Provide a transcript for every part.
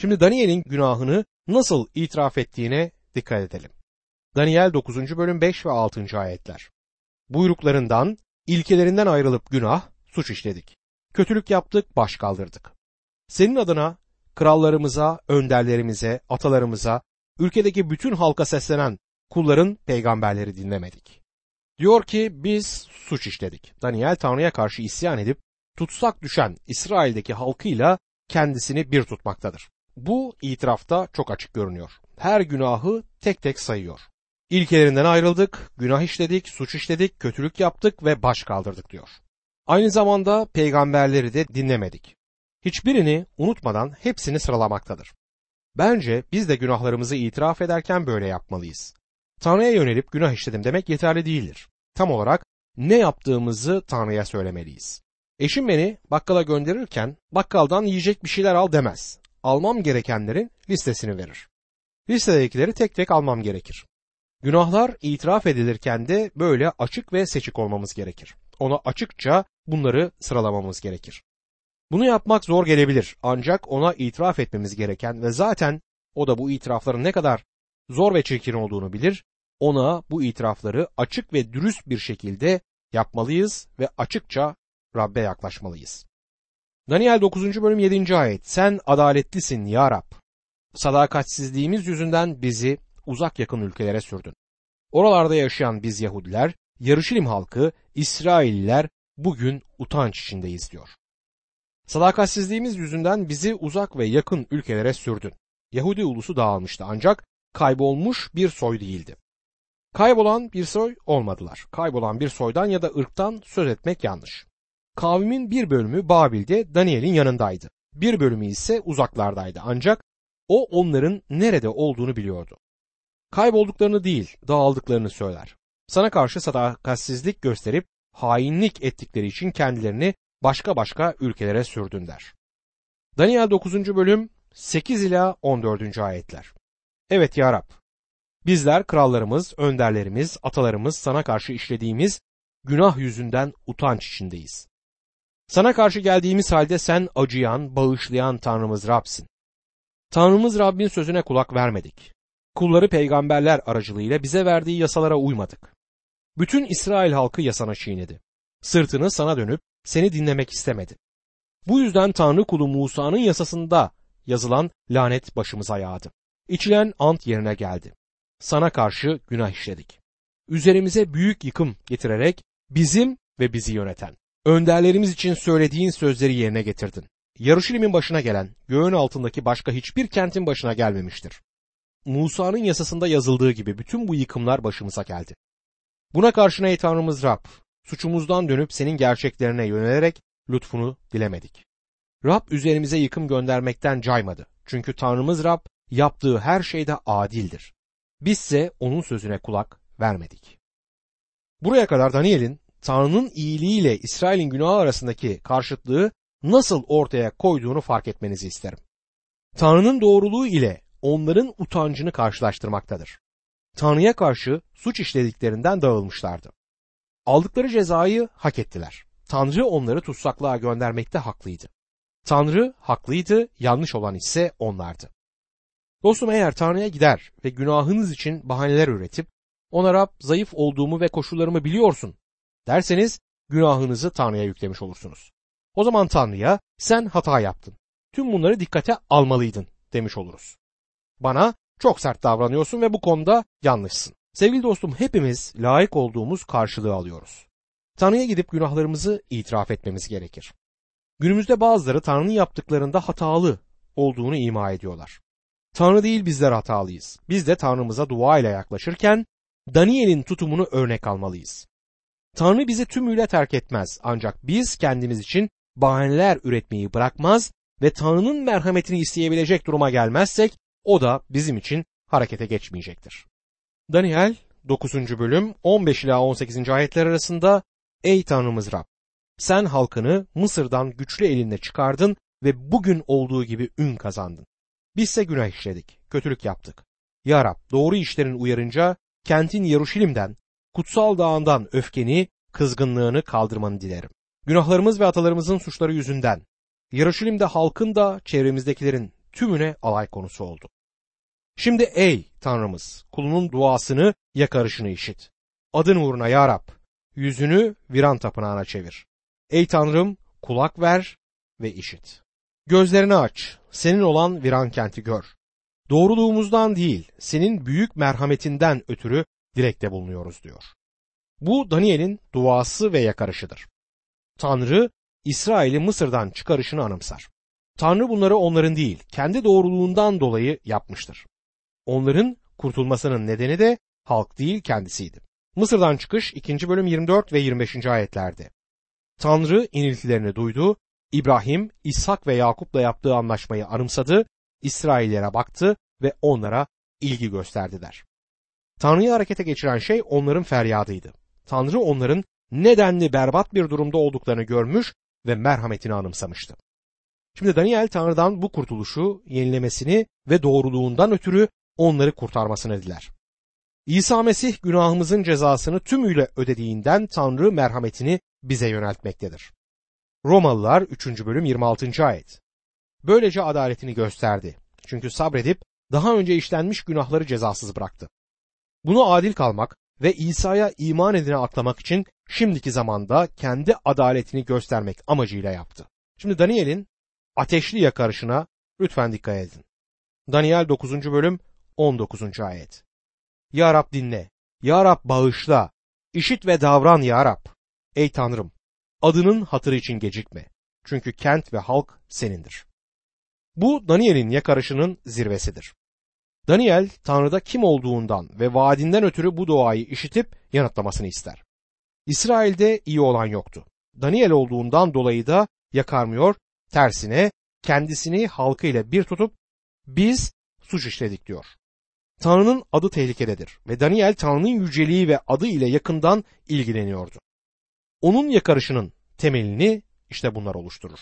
Şimdi Daniel'in günahını nasıl itiraf ettiğine dikkat edelim. Daniel 9. bölüm 5 ve 6. ayetler. Buyruklarından, ilkelerinden ayrılıp günah, suç işledik. Kötülük yaptık, baş kaldırdık. Senin adına krallarımıza, önderlerimize, atalarımıza, ülkedeki bütün halka seslenen kulların peygamberleri dinlemedik. Diyor ki biz suç işledik. Daniel Tanrı'ya karşı isyan edip tutsak düşen İsrail'deki halkıyla kendisini bir tutmaktadır. Bu itirafta çok açık görünüyor. Her günahı tek tek sayıyor. İlkelerinden ayrıldık, günah işledik, suç işledik, kötülük yaptık ve baş kaldırdık diyor. Aynı zamanda peygamberleri de dinlemedik. Hiçbirini unutmadan hepsini sıralamaktadır. Bence biz de günahlarımızı itiraf ederken böyle yapmalıyız. Tanrı'ya yönelip günah işledim demek yeterli değildir. Tam olarak ne yaptığımızı Tanrı'ya söylemeliyiz. Eşim beni bakkala gönderirken bakkaldan yiyecek bir şeyler al demez. Almam gerekenlerin listesini verir. Listedekileri tek tek almam gerekir. Günahlar itiraf edilirken de böyle açık ve seçik olmamız gerekir. Ona açıkça bunları sıralamamız gerekir. Bunu yapmak zor gelebilir ancak ona itiraf etmemiz gereken ve zaten o da bu itirafların ne kadar zor ve çirkin olduğunu bilir. Ona bu itirafları açık ve dürüst bir şekilde yapmalıyız ve açıkça Rab'be yaklaşmalıyız. Daniel 9. bölüm 7. ayet Sen adaletlisin ya Rab. Sadakatsizliğimiz yüzünden bizi uzak yakın ülkelere sürdün. Oralarda yaşayan biz Yahudiler, Yarışilim halkı, İsrailliler bugün utanç içindeyiz diyor. Sadakatsizliğimiz yüzünden bizi uzak ve yakın ülkelere sürdün. Yahudi ulusu dağılmıştı ancak kaybolmuş bir soy değildi. Kaybolan bir soy olmadılar. Kaybolan bir soydan ya da ırktan söz etmek yanlış. Kavimin bir bölümü Babil'de Daniel'in yanındaydı. Bir bölümü ise uzaklardaydı ancak o onların nerede olduğunu biliyordu. Kaybolduklarını değil, dağıldıklarını söyler. Sana karşı sadakatsizlik gösterip hainlik ettikleri için kendilerini başka başka ülkelere sürdün der. Daniel 9. bölüm 8 ila 14. ayetler. Evet ya Rab, bizler krallarımız, önderlerimiz, atalarımız sana karşı işlediğimiz günah yüzünden utanç içindeyiz. Sana karşı geldiğimiz halde sen acıyan, bağışlayan Tanrımız Rab'sin. Tanrımız Rabbin sözüne kulak vermedik. Kulları peygamberler aracılığıyla bize verdiği yasalara uymadık. Bütün İsrail halkı yasana çiğnedi. Sırtını sana dönüp seni dinlemek istemedi. Bu yüzden Tanrı kulu Musa'nın yasasında yazılan lanet başımıza yağdı. İçilen ant yerine geldi. Sana karşı günah işledik. Üzerimize büyük yıkım getirerek bizim ve bizi yöneten, önderlerimiz için söylediğin sözleri yerine getirdin. Yarışilim'in başına gelen, göğün altındaki başka hiçbir kentin başına gelmemiştir. Musa'nın yasasında yazıldığı gibi bütün bu yıkımlar başımıza geldi. Buna karşına ey Tanrımız Rab, suçumuzdan dönüp senin gerçeklerine yönelerek lütfunu dilemedik. Rab üzerimize yıkım göndermekten caymadı. Çünkü Tanrımız Rab yaptığı her şeyde adildir. Bizse onun sözüne kulak vermedik. Buraya kadar Daniel'in Tanrı'nın iyiliğiyle İsrail'in günahı arasındaki karşıtlığı nasıl ortaya koyduğunu fark etmenizi isterim. Tanrı'nın doğruluğu ile onların utancını karşılaştırmaktadır. Tanrı'ya karşı suç işlediklerinden dağılmışlardı. Aldıkları cezayı hak ettiler. Tanrı onları tutsaklığa göndermekte haklıydı. Tanrı haklıydı, yanlış olan ise onlardı. Dostum eğer Tanrı'ya gider ve günahınız için bahaneler üretip ona Rab zayıf olduğumu ve koşullarımı biliyorsun derseniz günahınızı Tanrı'ya yüklemiş olursunuz. O zaman Tanrı'ya sen hata yaptın. Tüm bunları dikkate almalıydın demiş oluruz. Bana çok sert davranıyorsun ve bu konuda yanlışsın. Sevgili dostum hepimiz layık olduğumuz karşılığı alıyoruz. Tanrı'ya gidip günahlarımızı itiraf etmemiz gerekir. Günümüzde bazıları Tanrı'nın yaptıklarında hatalı olduğunu ima ediyorlar. Tanrı değil bizler hatalıyız. Biz de Tanrımıza dua ile yaklaşırken Daniel'in tutumunu örnek almalıyız. Tanrı bizi tümüyle terk etmez ancak biz kendimiz için bahaneler üretmeyi bırakmaz ve Tanrı'nın merhametini isteyebilecek duruma gelmezsek o da bizim için harekete geçmeyecektir. Daniel 9. bölüm 15 ila 18. ayetler arasında Ey Tanrımız Rab! Sen halkını Mısır'dan güçlü elinle çıkardın ve bugün olduğu gibi ün kazandın. Bizse günah işledik, kötülük yaptık. Ya Rab doğru işlerin uyarınca kentin Yeruşalim'den, kutsal dağından öfkeni, kızgınlığını kaldırmanı dilerim. Günahlarımız ve atalarımızın suçları yüzünden Yeruşalim'de halkın da çevremizdekilerin tümüne alay konusu oldu. Şimdi ey Tanrımız kulunun duasını yakarışını işit. Adın uğruna ya Rab yüzünü viran tapınağına çevir. Ey Tanrım kulak ver ve işit. Gözlerini aç, senin olan viran kenti gör. Doğruluğumuzdan değil, senin büyük merhametinden ötürü dilekte bulunuyoruz diyor. Bu Daniel'in duası ve yakarışıdır. Tanrı İsrail'i Mısır'dan çıkarışını anımsar. Tanrı bunları onların değil, kendi doğruluğundan dolayı yapmıştır. Onların kurtulmasının nedeni de halk değil kendisiydi. Mısır'dan çıkış 2. bölüm 24 ve 25. ayetlerde. Tanrı iniltilerini duydu, İbrahim, İshak ve Yakup'la yaptığı anlaşmayı anımsadı, İsraillere baktı ve onlara ilgi gösterdiler. Tanrı'yı harekete geçiren şey onların feryadıydı. Tanrı onların nedenli berbat bir durumda olduklarını görmüş ve merhametini anımsamıştı. Şimdi Daniel Tanrı'dan bu kurtuluşu yenilemesini ve doğruluğundan ötürü onları kurtarmasını diler. İsa Mesih günahımızın cezasını tümüyle ödediğinden Tanrı merhametini bize yöneltmektedir. Romalılar 3. bölüm 26. ayet. Böylece adaletini gösterdi. Çünkü sabredip daha önce işlenmiş günahları cezasız bıraktı. Bunu adil kalmak ve İsa'ya iman edine atlamak için şimdiki zamanda kendi adaletini göstermek amacıyla yaptı. Şimdi Daniel'in ateşli yakarışına lütfen dikkat edin. Daniel 9. bölüm 19. ayet. Ya Rab dinle, Ya Rab bağışla, işit ve davran Ya Rab. Ey Tanrım, adının hatırı için gecikme. Çünkü kent ve halk senindir. Bu Daniel'in yakarışının zirvesidir. Daniel Tanrı'da kim olduğundan ve vaadinden ötürü bu duayı işitip yanıtlamasını ister. İsrail'de iyi olan yoktu. Daniel olduğundan dolayı da yakarmıyor, tersine kendisini halkıyla bir tutup biz suç işledik diyor. Tanrı'nın adı tehlikededir ve Daniel Tanrı'nın yüceliği ve adı ile yakından ilgileniyordu. Onun yakarışının temelini işte bunlar oluşturur.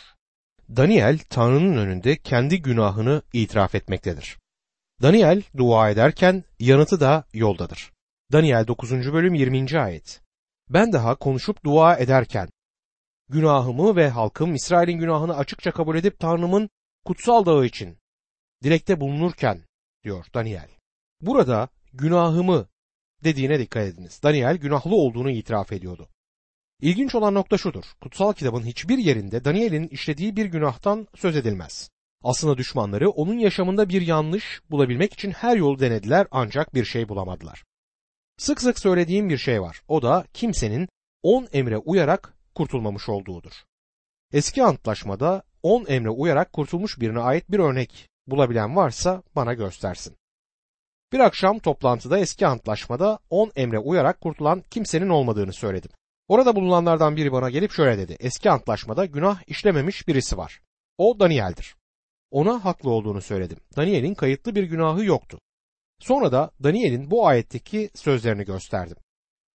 Daniel Tanrı'nın önünde kendi günahını itiraf etmektedir. Daniel dua ederken yanıtı da yoldadır. Daniel 9. bölüm 20. ayet. Ben daha konuşup dua ederken günahımı ve halkım İsrail'in günahını açıkça kabul edip Tanrım'ın kutsal dağı için dilekte bulunurken diyor Daniel. Burada günahımı dediğine dikkat ediniz. Daniel günahlı olduğunu itiraf ediyordu. İlginç olan nokta şudur. Kutsal kitabın hiçbir yerinde Daniel'in işlediği bir günahtan söz edilmez. Aslında düşmanları onun yaşamında bir yanlış bulabilmek için her yolu denediler ancak bir şey bulamadılar. Sık sık söylediğim bir şey var. O da kimsenin on emre uyarak kurtulmamış olduğudur. Eski antlaşmada on emre uyarak kurtulmuş birine ait bir örnek bulabilen varsa bana göstersin. Bir akşam toplantıda eski antlaşmada on emre uyarak kurtulan kimsenin olmadığını söyledim. Orada bulunanlardan biri bana gelip şöyle dedi. Eski antlaşmada günah işlememiş birisi var. O Daniel'dir. Ona haklı olduğunu söyledim. Daniel'in kayıtlı bir günahı yoktu. Sonra da Daniel'in bu ayetteki sözlerini gösterdim.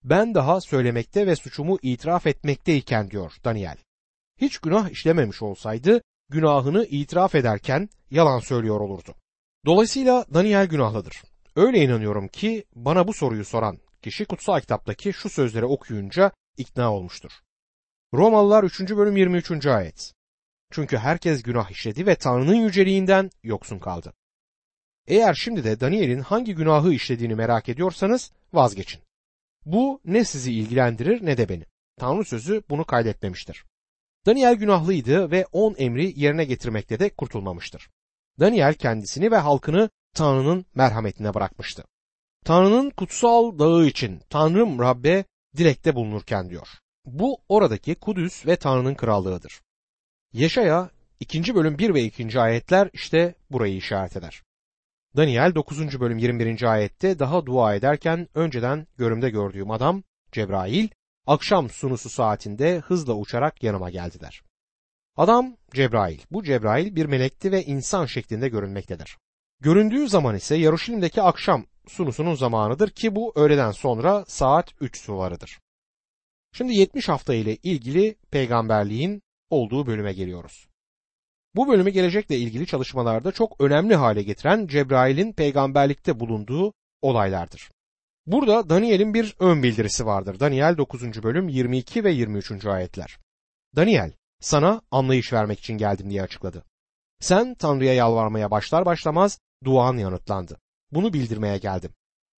Ben daha söylemekte ve suçumu itiraf etmekteyken diyor Daniel. Hiç günah işlememiş olsaydı günahını itiraf ederken yalan söylüyor olurdu. Dolayısıyla Daniel günahlıdır. Öyle inanıyorum ki bana bu soruyu soran kişi kutsal kitaptaki şu sözleri okuyunca ikna olmuştur. Romalılar 3. bölüm 23. ayet. Çünkü herkes günah işledi ve Tanrı'nın yüceliğinden yoksun kaldı. Eğer şimdi de Daniel'in hangi günahı işlediğini merak ediyorsanız vazgeçin. Bu ne sizi ilgilendirir ne de beni. Tanrı sözü bunu kaydetmemiştir. Daniel günahlıydı ve on emri yerine getirmekte de kurtulmamıştır. Daniel kendisini ve halkını Tanrı'nın merhametine bırakmıştı. Tanrı'nın kutsal dağı için Tanrım Rabbe dilekte bulunurken diyor. Bu oradaki Kudüs ve Tanrı'nın krallığıdır. Yaşaya 2. bölüm 1 ve 2. ayetler işte burayı işaret eder. Daniel 9. bölüm 21. ayette daha dua ederken önceden görümde gördüğüm adam Cebrail akşam sunusu saatinde hızla uçarak yanıma geldiler. Adam Cebrail. Bu Cebrail bir melekti ve insan şeklinde görünmektedir. Göründüğü zaman ise Yaruşilim'deki akşam sunusunun zamanıdır ki bu öğleden sonra saat 3 sularıdır. Şimdi 70 hafta ile ilgili peygamberliğin olduğu bölüme geliyoruz. Bu bölümü gelecekle ilgili çalışmalarda çok önemli hale getiren Cebrail'in peygamberlikte bulunduğu olaylardır. Burada Daniel'in bir ön bildirisi vardır. Daniel 9. bölüm 22 ve 23. ayetler. Daniel, sana anlayış vermek için geldim diye açıkladı. Sen Tanrı'ya yalvarmaya başlar başlamaz duan yanıtlandı. Bunu bildirmeye geldim.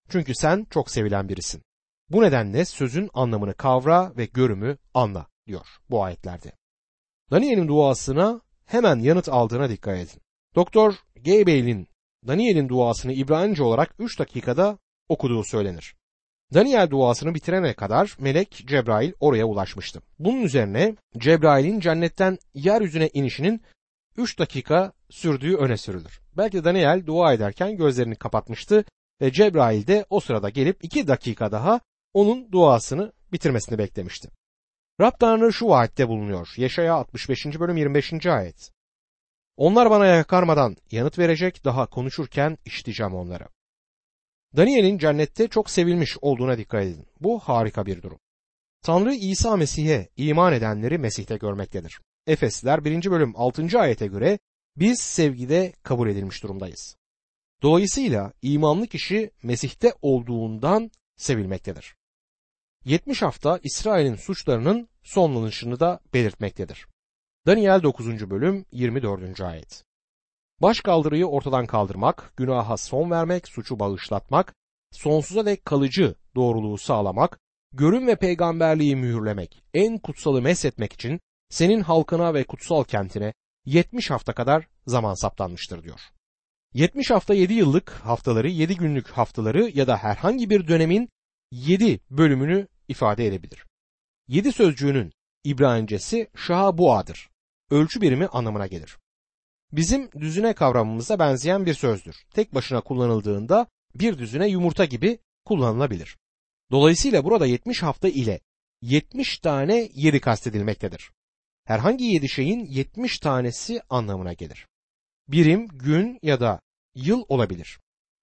Çünkü sen çok sevilen birisin. Bu nedenle sözün anlamını kavra ve görümü anla diyor bu ayetlerde. Daniel'in duasına hemen yanıt aldığına dikkat edin. Doktor Gabriel'in Daniel'in duasını İbranice olarak 3 dakikada okuduğu söylenir. Daniel duasını bitirene kadar melek Cebrail oraya ulaşmıştı. Bunun üzerine Cebrail'in cennetten yeryüzüne inişinin 3 dakika sürdüğü öne sürülür. Belki de Daniel dua ederken gözlerini kapatmıştı ve Cebrail de o sırada gelip 2 dakika daha onun duasını bitirmesini beklemişti. Rab Tanrı şu vaatte bulunuyor. Yaşaya 65. bölüm 25. ayet. Onlar bana yakarmadan yanıt verecek, daha konuşurken işiteceğim onları. Daniel'in cennette çok sevilmiş olduğuna dikkat edin. Bu harika bir durum. Tanrı İsa Mesih'e iman edenleri Mesih'te görmektedir. Efesliler 1. bölüm 6. ayete göre biz sevgide kabul edilmiş durumdayız. Dolayısıyla imanlı kişi Mesih'te olduğundan sevilmektedir. 70 hafta İsrail'in suçlarının sonlanışını da belirtmektedir. Daniel 9. bölüm 24. ayet. Başkaldırıyı ortadan kaldırmak, günaha son vermek, suçu bağışlatmak, sonsuza dek kalıcı doğruluğu sağlamak, görün ve peygamberliği mühürlemek, en kutsalı meshetmek için senin halkına ve kutsal kentine 70 hafta kadar zaman saptanmıştır diyor. 70 hafta 7 yıllık haftaları, 7 günlük haftaları ya da herhangi bir dönemin 7 bölümünü ifade edebilir. 7 sözcüğünün İbranicesi şahabuadır. Ölçü birimi anlamına gelir. Bizim düzüne kavramımıza benzeyen bir sözdür. Tek başına kullanıldığında bir düzüne yumurta gibi kullanılabilir. Dolayısıyla burada 70 hafta ile 70 tane yeri kastedilmektedir. Herhangi 7 şeyin 70 tanesi anlamına gelir. Birim, gün ya da yıl olabilir.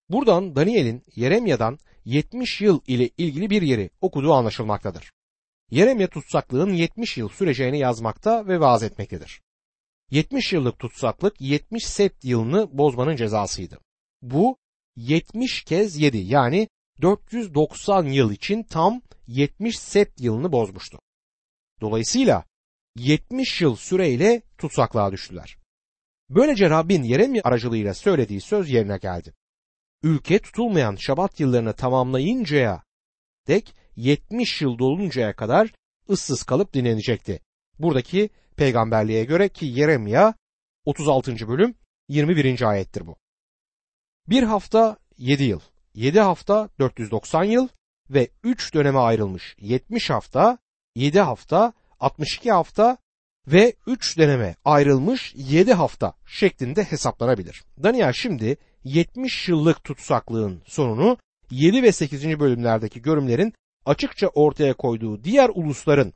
Buradan Daniel'in Yeremya'dan 70 yıl ile ilgili bir yeri okuduğu anlaşılmaktadır. Yeremye tutsaklığın 70 yıl süreceğini yazmakta ve vaaz etmektedir. 70 yıllık tutsaklık 70 sept yılını bozmanın cezasıydı. Bu 70 kez 7 yani 490 yıl için tam 70 sept yılını bozmuştu. Dolayısıyla 70 yıl süreyle tutsaklığa düştüler. Böylece Rabbin Yeremye aracılığıyla söylediği söz yerine geldi. Ülke tutulmayan şabat yıllarını tamamlayıncaya dek 70 yıl doluncaya kadar ıssız kalıp dinlenecekti. Buradaki peygamberliğe göre ki Yeremya 36. bölüm 21. ayettir bu. Bir hafta 7 yıl, 7 hafta 490 yıl ve 3 döneme ayrılmış 70 hafta, 7 hafta, 62 hafta ve 3 döneme ayrılmış 7 hafta şeklinde hesaplanabilir. Daniel şimdi 70 yıllık tutsaklığın sonunu 7 ve 8. bölümlerdeki görümlerin açıkça ortaya koyduğu diğer ulusların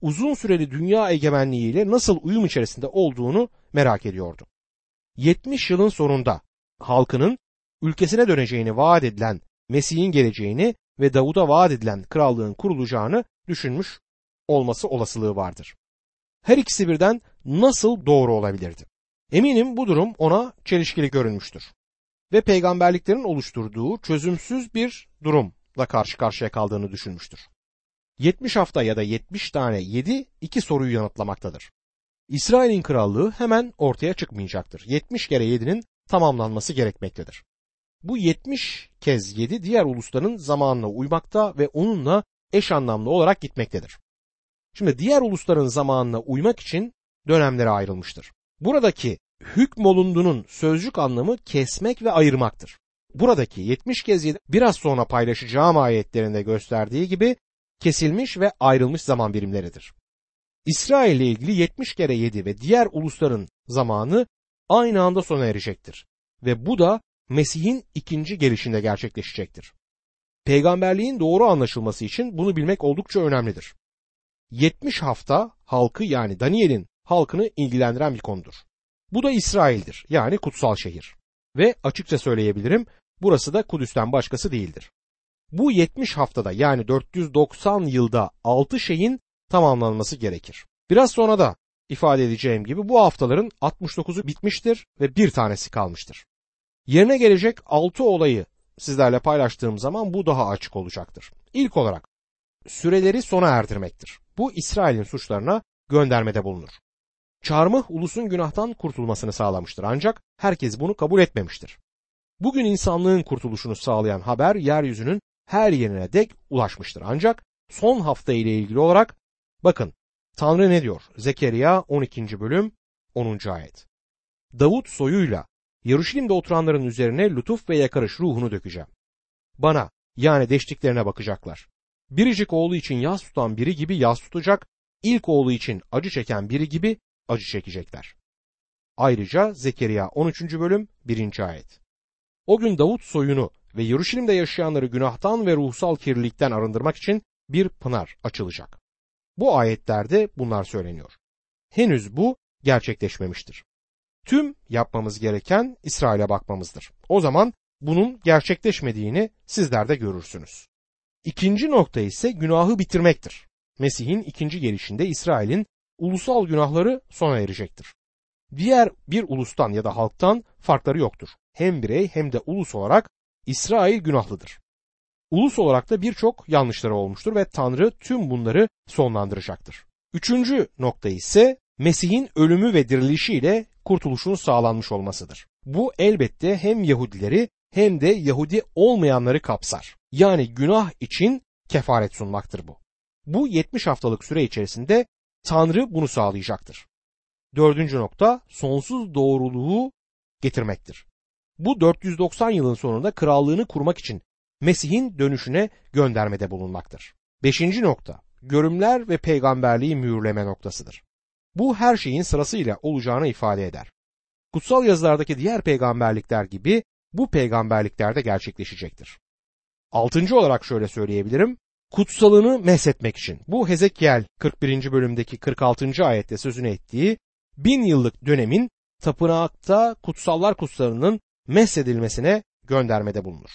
uzun süreli dünya egemenliğiyle nasıl uyum içerisinde olduğunu merak ediyordu. 70 yılın sonunda halkının ülkesine döneceğini vaat edilen Mesih'in geleceğini ve Davud'a vaat edilen krallığın kurulacağını düşünmüş olması olasılığı vardır. Her ikisi birden nasıl doğru olabilirdi? Eminim bu durum ona çelişkili görünmüştür. Ve peygamberliklerin oluşturduğu çözümsüz bir durumla karşı karşıya kaldığını düşünmüştür. 70 hafta ya da 70 tane 7 iki soruyu yanıtlamaktadır. İsrail'in krallığı hemen ortaya çıkmayacaktır. 70 kere 7'nin tamamlanması gerekmektedir. Bu 70 kez 7 diğer ulusların zamanına uymakta ve onunla eş anlamlı olarak gitmektedir. Şimdi diğer ulusların zamanına uymak için dönemlere ayrılmıştır. Buradaki hükmolundunun sözcük anlamı kesmek ve ayırmaktır. Buradaki 70 kez 7 biraz sonra paylaşacağım ayetlerinde gösterdiği gibi kesilmiş ve ayrılmış zaman birimleridir. İsrail ile ilgili 70 kere 7 ve diğer ulusların zamanı aynı anda sona erecektir. Ve bu da Mesih'in ikinci gelişinde gerçekleşecektir. Peygamberliğin doğru anlaşılması için bunu bilmek oldukça önemlidir. 70 hafta halkı yani Daniel'in halkını ilgilendiren bir konudur. Bu da İsrail'dir yani kutsal şehir. Ve açıkça söyleyebilirim burası da Kudüs'ten başkası değildir. Bu 70 haftada yani 490 yılda 6 şeyin tamamlanması gerekir. Biraz sonra da ifade edeceğim gibi bu haftaların 69'u bitmiştir ve bir tanesi kalmıştır. Yerine gelecek 6 olayı sizlerle paylaştığım zaman bu daha açık olacaktır. İlk olarak süreleri sona erdirmektir. Bu İsrail'in suçlarına göndermede bulunur. Çarmıh ulusun günahtan kurtulmasını sağlamıştır ancak herkes bunu kabul etmemiştir. Bugün insanlığın kurtuluşunu sağlayan haber yeryüzünün her yerine dek ulaşmıştır. Ancak son hafta ile ilgili olarak bakın Tanrı ne diyor? Zekeriya 12. bölüm 10. ayet. Davut soyuyla Yarışilim'de oturanların üzerine lütuf ve yakarış ruhunu dökeceğim. Bana yani deştiklerine bakacaklar. Biricik oğlu için yas tutan biri gibi yas tutacak, ilk oğlu için acı çeken biri gibi acı çekecekler. Ayrıca Zekeriya 13. bölüm 1. ayet. O gün Davut soyunu ve Yarışilim'de yaşayanları günahtan ve ruhsal kirlilikten arındırmak için bir pınar açılacak. Bu ayetlerde bunlar söyleniyor. Henüz bu gerçekleşmemiştir. Tüm yapmamız gereken İsrail'e bakmamızdır. O zaman bunun gerçekleşmediğini sizler de görürsünüz. İkinci nokta ise günahı bitirmektir. Mesih'in ikinci gelişinde İsrail'in ulusal günahları sona erecektir. Diğer bir ulustan ya da halktan farkları yoktur. Hem birey hem de ulus olarak İsrail günahlıdır. Ulus olarak da birçok yanlışları olmuştur ve Tanrı tüm bunları sonlandıracaktır. Üçüncü nokta ise Mesih'in ölümü ve dirilişiyle kurtuluşun sağlanmış olmasıdır. Bu elbette hem Yahudileri hem de Yahudi olmayanları kapsar. Yani günah için kefaret sunmaktır bu. Bu 70 haftalık süre içerisinde Tanrı bunu sağlayacaktır. Dördüncü nokta sonsuz doğruluğu getirmektir. Bu 490 yılın sonunda krallığını kurmak için Mesih'in dönüşüne göndermede bulunmaktır. Beşinci nokta görümler ve peygamberliği mühürleme noktasıdır. Bu her şeyin sırasıyla olacağını ifade eder. Kutsal yazılardaki diğer peygamberlikler gibi bu peygamberlikler de gerçekleşecektir. Altıncı olarak şöyle söyleyebilirim. Kutsalını meshetmek için bu Hezekiel 41. bölümdeki 46. ayette sözünü ettiği bin yıllık dönemin tapınakta kutsallar kutsalının meshedilmesine göndermede bulunur.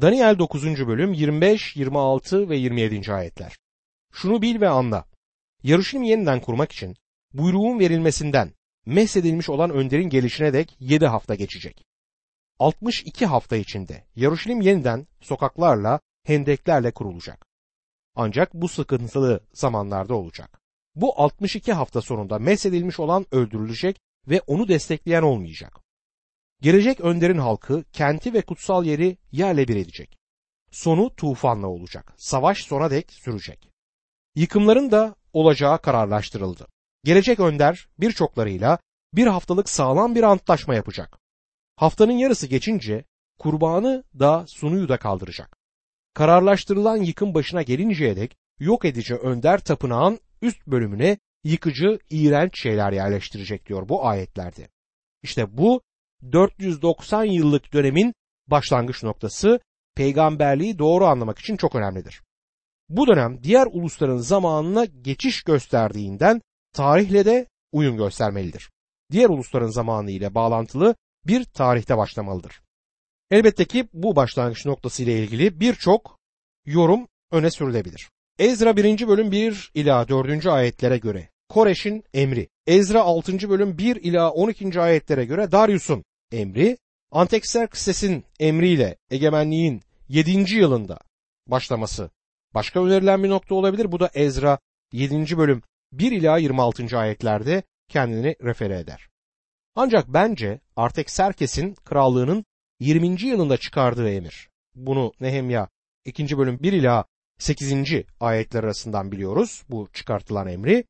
Daniel 9. bölüm 25, 26 ve 27. ayetler. Şunu bil ve anla. Yarışını yeniden kurmak için buyruğun verilmesinden meshedilmiş olan önderin gelişine dek 7 hafta geçecek. 62 hafta içinde Yarışilim yeniden sokaklarla, hendeklerle kurulacak. Ancak bu sıkıntılı zamanlarda olacak. Bu 62 hafta sonunda meshedilmiş olan öldürülecek ve onu destekleyen olmayacak. Gelecek önderin halkı kenti ve kutsal yeri yerle bir edecek. Sonu tufanla olacak. Savaş sona dek sürecek. Yıkımların da olacağı kararlaştırıldı. Gelecek önder birçoklarıyla bir haftalık sağlam bir antlaşma yapacak. Haftanın yarısı geçince kurbanı da sunuyu da kaldıracak. Kararlaştırılan yıkım başına gelinceye dek yok edici önder tapınağın üst bölümüne yıkıcı, iğrenç şeyler yerleştirecek diyor bu ayetlerde. İşte bu 490 yıllık dönemin başlangıç noktası peygamberliği doğru anlamak için çok önemlidir. Bu dönem diğer ulusların zamanına geçiş gösterdiğinden tarihle de uyum göstermelidir. Diğer ulusların zamanı ile bağlantılı bir tarihte başlamalıdır. Elbette ki bu başlangıç noktası ile ilgili birçok yorum öne sürülebilir. Ezra 1. bölüm 1 ila 4. ayetlere göre Koreş'in emri, Ezra 6. bölüm 1 ila 12. ayetlere göre Darius'un emri, Antekserkses'in emriyle egemenliğin 7. yılında başlaması başka önerilen bir nokta olabilir. Bu da Ezra 7. bölüm 1 ila 26. ayetlerde kendini refere eder. Ancak bence Artekserkes'in krallığının 20. yılında çıkardığı emir. Bunu Nehemya 2. bölüm 1 ila 8. ayetler arasından biliyoruz bu çıkartılan emri.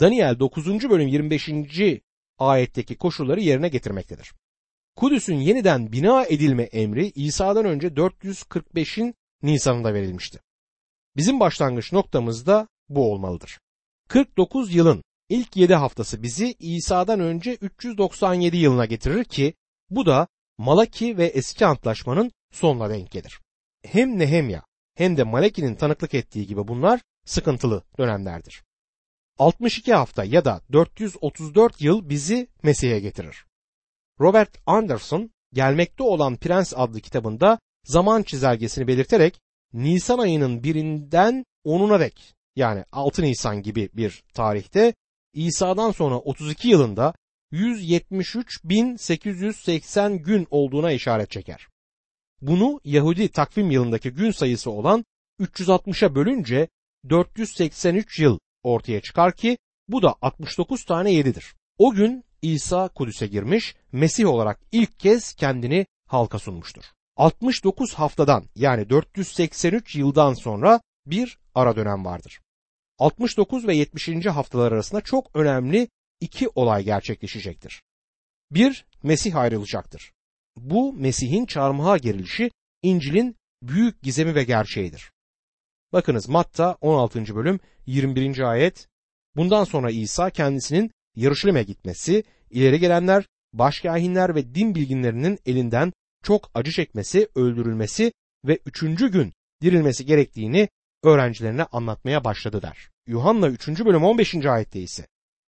Daniel 9. bölüm 25. ayetteki koşulları yerine getirmektedir. Kudüs'ün yeniden bina edilme emri İsa'dan önce 445'in Nisan'ında verilmişti. Bizim başlangıç noktamız da bu olmalıdır. 49 yılın ilk 7 haftası bizi İsa'dan önce 397 yılına getirir ki bu da Malaki ve eski antlaşmanın sonuna denk gelir. Hem Nehemya hem de Malaki'nin tanıklık ettiği gibi bunlar sıkıntılı dönemlerdir. 62 hafta ya da 434 yıl bizi Mesih'e getirir. Robert Anderson Gelmekte olan Prens adlı kitabında zaman çizelgesini belirterek Nisan ayının birinden 10'una dek yani 6 Nisan gibi bir tarihte İsa'dan sonra 32 yılında 173.880 gün olduğuna işaret çeker. Bunu Yahudi takvim yılındaki gün sayısı olan 360'a bölünce 483 yıl ortaya çıkar ki bu da 69 tane 7'dir. O gün İsa Kudüs'e girmiş, Mesih olarak ilk kez kendini halka sunmuştur. 69 haftadan yani 483 yıldan sonra bir ara dönem vardır. 69 ve 70. haftalar arasında çok önemli iki olay gerçekleşecektir. Bir, Mesih ayrılacaktır. Bu Mesih'in çarmıha gerilişi İncil'in büyük gizemi ve gerçeğidir. Bakınız Matta 16. bölüm 21. ayet Bundan sonra İsa kendisinin Yarışlim'e gitmesi, ileri gelenler, başkahinler ve din bilginlerinin elinden çok acı çekmesi, öldürülmesi ve üçüncü gün dirilmesi gerektiğini öğrencilerine anlatmaya başladı der. Yuhanna 3. bölüm 15. ayette ise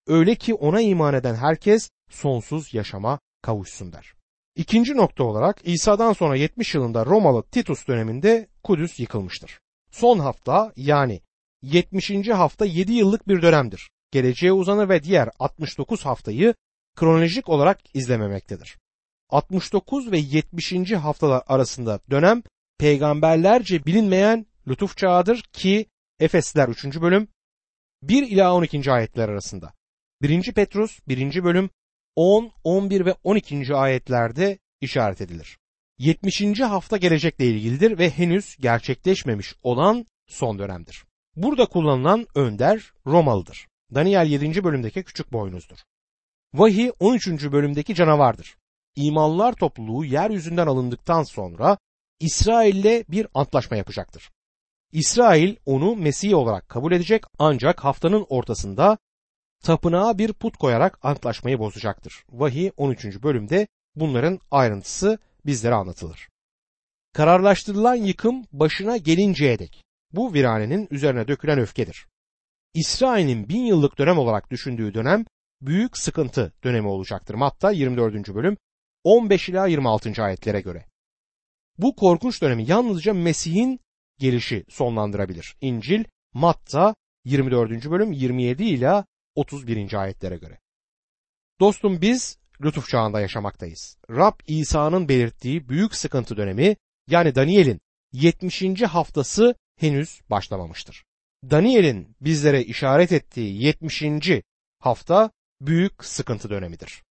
öyle ki ona iman eden herkes sonsuz yaşama kavuşsun der. İkinci nokta olarak İsa'dan sonra 70 yılında Romalı Titus döneminde Kudüs yıkılmıştır. Son hafta yani 70. hafta 7 yıllık bir dönemdir. Geleceğe uzanır ve diğer 69 haftayı kronolojik olarak izlememektedir. 69 ve 70. haftalar arasında dönem peygamberlerce bilinmeyen lütuf çağıdır ki Efesliler 3. bölüm 1 ila 12. ayetler arasında. 1. Petrus 1. bölüm 10, 11 ve 12. ayetlerde işaret edilir. 70. hafta gelecekle ilgilidir ve henüz gerçekleşmemiş olan son dönemdir. Burada kullanılan önder Romalıdır. Daniel 7. bölümdeki küçük boynuzdur. Vahiy 13. bölümdeki canavardır. İmanlılar topluluğu yeryüzünden alındıktan sonra İsrail'le bir antlaşma yapacaktır. İsrail onu Mesih olarak kabul edecek ancak haftanın ortasında tapınağa bir put koyarak antlaşmayı bozacaktır. Vahiy 13. bölümde bunların ayrıntısı bizlere anlatılır. Kararlaştırılan yıkım başına gelinceye dek bu viranenin üzerine dökülen öfkedir. İsrail'in bin yıllık dönem olarak düşündüğü dönem büyük sıkıntı dönemi olacaktır. Matta 24. bölüm 15 ila 26. ayetlere göre. Bu korkunç dönemi yalnızca Mesih'in gelişi sonlandırabilir. İncil Matta 24. bölüm 27 ila 31. ayetlere göre. Dostum biz lütuf çağında yaşamaktayız. Rab İsa'nın belirttiği büyük sıkıntı dönemi yani Daniel'in 70. haftası henüz başlamamıştır. Daniel'in bizlere işaret ettiği 70. hafta büyük sıkıntı dönemidir.